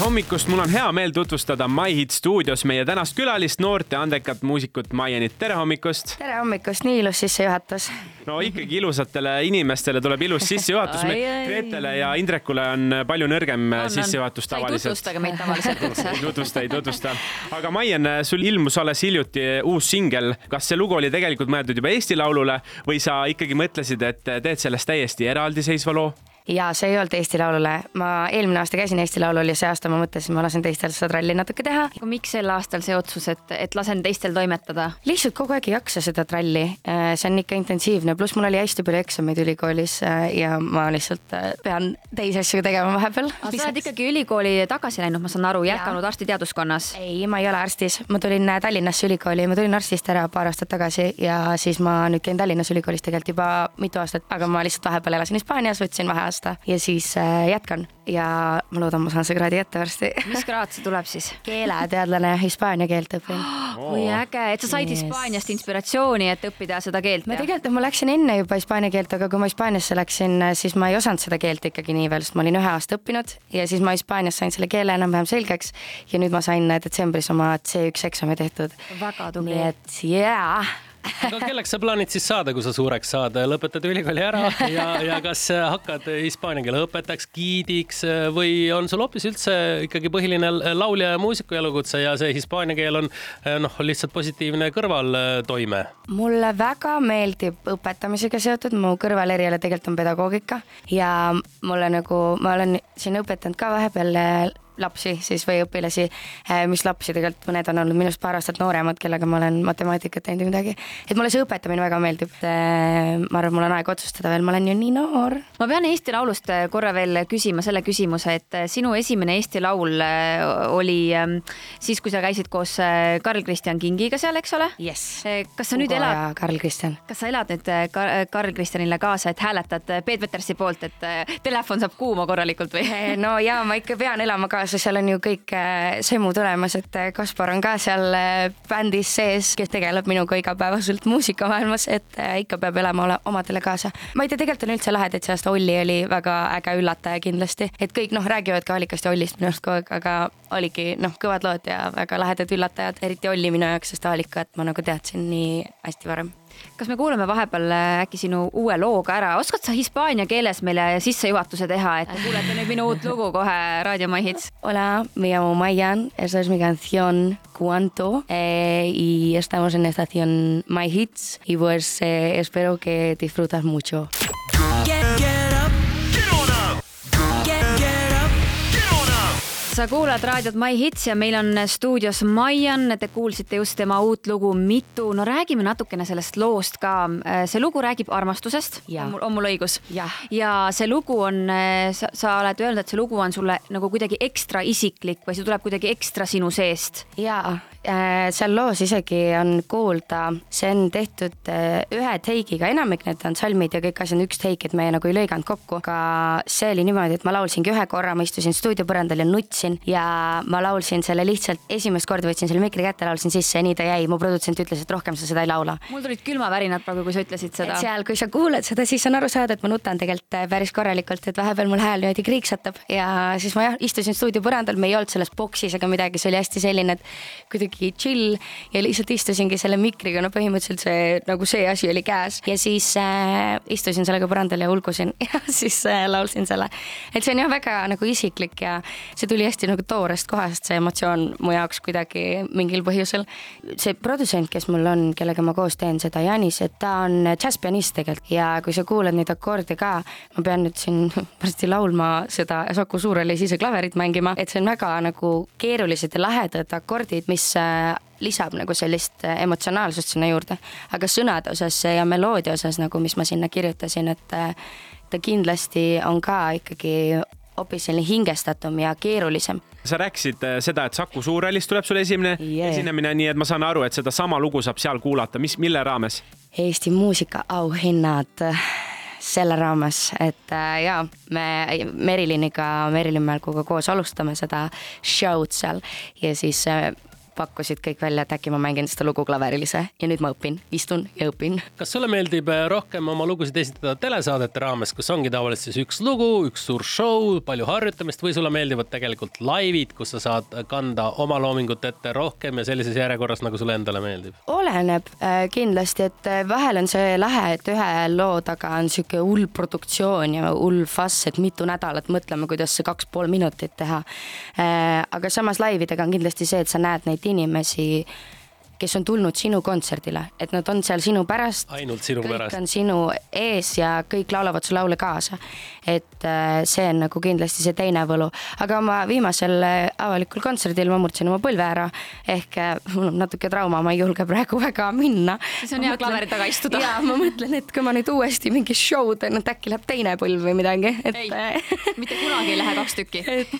hommikust, mul on hea meel tutvustada My Hit stuudios meie tänast külalist, noort ja andekat muusikut Maienit, tere hommikust! tere hommikust, nii ilus sissejuhatus. no ikkagi ilusatele inimestele tuleb ilus sissejuhatus. Gretele ja Indrekule on palju nõrgem on, sissejuhatus tavaliselt. tutvustage meid tavaliselt üldse. ei tutvusta, ei tutvusta. aga Maien, sul ilmus alles hiljuti uus singel. kas see lugu oli tegelikult mõeldud juba Eesti Laulule või sa ikkagi mõtlesid, et teed sellest täiesti eraldiseisva loo? Ja see ei olnud Eesti Laulule, ma eelmine aasta käisin Eesti Laulul ja see aasta ma mõtlesin, ma lasen teistel seda tralli natuke teha. aga miks sel aastal see otsus, et, et lasen teistel toimetada? lihtsalt kogu aeg ei jaksa seda tralli, äh, see on ikka intensiivne, pluss mul oli hästi palju eksameid ülikoolis äh, ja ma lihtsalt äh, pean teisi asju tegema vahepeal. aga sa oled ikkagi ülikooli tagasi läinud, ma saan aru, jätkanud arstiteaduskonnas? ei, ma ei ole arstis, ma tulin Tallinnasse ülikooli, ma tulin arstist ära paar aastat tagasi ja siis ma nüüd käin Tallinnas ülikoolis tegelikult juba mitu aastat, aga ma lihtsalt vahepeal elasin Hispaanias, võtsin vaheaasta ja siis äh, jätkan ja ma loodan, ma saan see kraadi kätte varsti. mis kraad see tuleb siis? keeleteadlane, hispaania keelt õpin oh.. kui äge, et sa said yes. Hispaaniast inspiratsiooni, et õppida seda keelt. ma tegelikult, ma läksin enne juba hispaania keelt, aga kui ma Hispaaniasse läksin, siis ma ei osanud seda keelt ikkagi nii veel, sest ma olin ühe aasta õppinud ja siis ma Hispaanias sain selle keele enam-vähem selgeks ja nüüd ma sain detsembris oma C1 eksami tehtud. väga tubli. nii et jaa yeah aga kelleks sa plaanid siis saada, kui sa suureks saad, lõpetad ülikooli ära ja, ja kas hakkad hispaania keele õpetajaks, giidiks või on sul hoopis üldse ikkagi põhiline laulja ja muusiku elukutse ja see hispaania keel on noh, lihtsalt positiivne kõrvaltoime? mulle väga meeldib õpetamisega seotud, mu kõrvaleriala tegelikult on pedagoogika ja mulle nagu, ma olen siin õpetanud ka vahepeal lapsi siis või õpilasi, äh, mis lapsi tegelikult mõned on olnud minust paar aastat nooremad, kellega ma olen matemaatikat teinud või midagi. et mulle see õpetamine väga meeldib. Äh, ma arvan, mul on aeg otsustada veel, ma olen ju nii noor. ma pean Eesti Laulust äh, korra veel küsima selle küsimuse, et sinu esimene Eesti Laul oli ähm, siis, kui sa käisid koos Karl Kristjan Kingiga seal, eks ole yes.? kas sa nüüd Ugo elad? Karl Kristjan. kas sa elad nüüd Karl Kristjanile kaasa, et hääletad Peet Petersi poolt, et telefon saab kuuma korralikult või? no ja ma ikka pean elama kaasa kaasa, seal on ju kõik äh, semud olemas, et äh, Kaspar on ka seal äh, bändis sees, kes tegeleb minuga igapäevaselt muusikamaailmas, et ikka peab elama omadele kaasa. ma ei tea, tegelikult on üldse lahe, et see aasta Olli oli väga äge üllataja kindlasti, et kõik noh, räägivad ka Allikast ja Ollist minu arust kogu aeg, aga oligi noh, kõvad lood ja väga lahedad üllatajad, eriti Olli minu jaoks, sest Allikat ma nagu teadsin nii hästi varem kas me kuulame vahepeal äh, äkki sinu uue loo ka ära, oskad sa hispaania keeles meile sissejuhatuse teha, et te kuulete nüüd minu uut lugu kohe Raadio My Hits? Hola, me llamo Mayan, esta es mi canción Cuanto eh, y estamos en estación My Hits y pues eh, espero que disfrutas mucho. Sa kuulad raadiot My Hits ja meil on stuudios Maian, te kuulsite just tema uut lugu Mitu. no räägime natukene sellest loost ka. see lugu räägib armastusest, on mul, on mul õigus? ja see lugu on, sa, sa oled öelnud, et see lugu on sulle nagu kuidagi ekstra isiklik või see tuleb kuidagi ekstra sinu seest. ja, seal loos isegi on kuulda, see on tehtud äh, ühe teigiga, enamik need on salmid ja kõik asjad on üks teik, et me nagu ei lõiganud kokku, aga see oli niimoodi, et ma laulsingi ühe korra, ma istusin stuudiopõrandal ja nutsin ja ma laulsin selle lihtsalt, esimest korda võtsin selle mikri kätte, laulsin sisse ja nii ta jäi, mu produtsent ütles, et rohkem sa seda ei laula. mul tulid külmavärinad praegu, kui sa ütlesid seda. seal, kui sa kuuled seda, siis on aru saada, et ma nutan tegelikult äh, päris korralikult, et vahepeal mul hääl niimoodi kriiksatab ja siis ma jah, istusin stuudiopõrandal, me ei olnud selles boksis ega midagi, see oli hästi selline, et kuidagi kuidagi chill ja lihtsalt istusingi selle mikriga, no põhimõtteliselt see nagu see asi oli käes ja siis äh, istusin sellega põrandal ja ulgusin ja siis äh, laulsin selle. et see on jah väga nagu isiklik ja see tuli hästi nagu toorest kohast, see emotsioon mu jaoks kuidagi mingil põhjusel. see produtsent, kes mul on, kellega ma koos teen seda, Janis, et ta on džässpianist tegelikult ja kui sa kuulad neid akorde ka, ma pean nüüd siin varsti laulma seda Saku Suurhallis ise klaverit mängima, et see on väga nagu keerulised ja lahedad akordid, mis äh, lisab nagu sellist äh, emotsionaalsust sinna juurde. aga sõnade osas ja meloodia osas nagu, mis ma sinna kirjutasin, et äh, ta kindlasti on ka ikkagi hoopis selline hingestatum ja keerulisem. sa rääkisid äh, seda, et Saku Suurhallis tuleb sul esimene yeah. esinemine, nii et ma saan aru, et sedasama lugu saab seal kuulata, mis, mille raames? Eesti muusikaauhinnad selle raames, et äh, jaa, me Meriliniga, Merilin Mälguga koos alustame seda show'd seal ja siis äh, pakkusid kõik välja, et äkki ma mängin seda lugu klaveril ise ja nüüd ma õpin, istun ja õpin. kas sulle meeldib äh, rohkem oma lugusid esitada telesaadete raames, kus ongi tavaliselt siis üks lugu, üks suur show, palju harjutamist või sulle meeldivad tegelikult laivid, kus sa saad kanda oma loomingut ette rohkem ja sellises järjekorras, nagu sulle endale meeldib? oleneb äh, kindlasti, et äh, vahel on see lähe, et ühe loo taga on sihuke hull produktsioon ja hull fass, et mitu nädalat mõtleme, kuidas see kaks pool minutit teha. aga samas laividega on kindlasti see, et sa näed neid inimesi kes on tulnud sinu kontserdile, et nad on seal sinu pärast. ainult sinu kõik pärast. kõik on sinu ees ja kõik laulavad su laule kaasa. et äh, see on nagu kindlasti see teine võlu, aga oma viimasel äh, avalikul kontserdil ma murdsin oma põlve ära. ehk äh, mul on natuke trauma, ma ei julge praegu väga minna. siis on hea klaveri taga istuda. ja ma mõtlen, et kui ma nüüd uuesti mingi show teen, et äkki läheb teine põlv või midagi, et. ei, mitte kunagi ei lähe kaks tükki. et,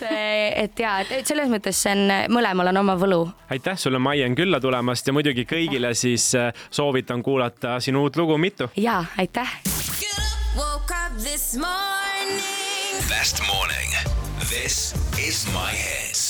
et ja, et selles mõttes see on, mõlemal on oma võlu. aitäh sulle, Maien, külla tulemast ja muidugi kõigile siis soovitan kuulata sinu uut lugu Mitu. ja aitäh. Best morning. This is my hit.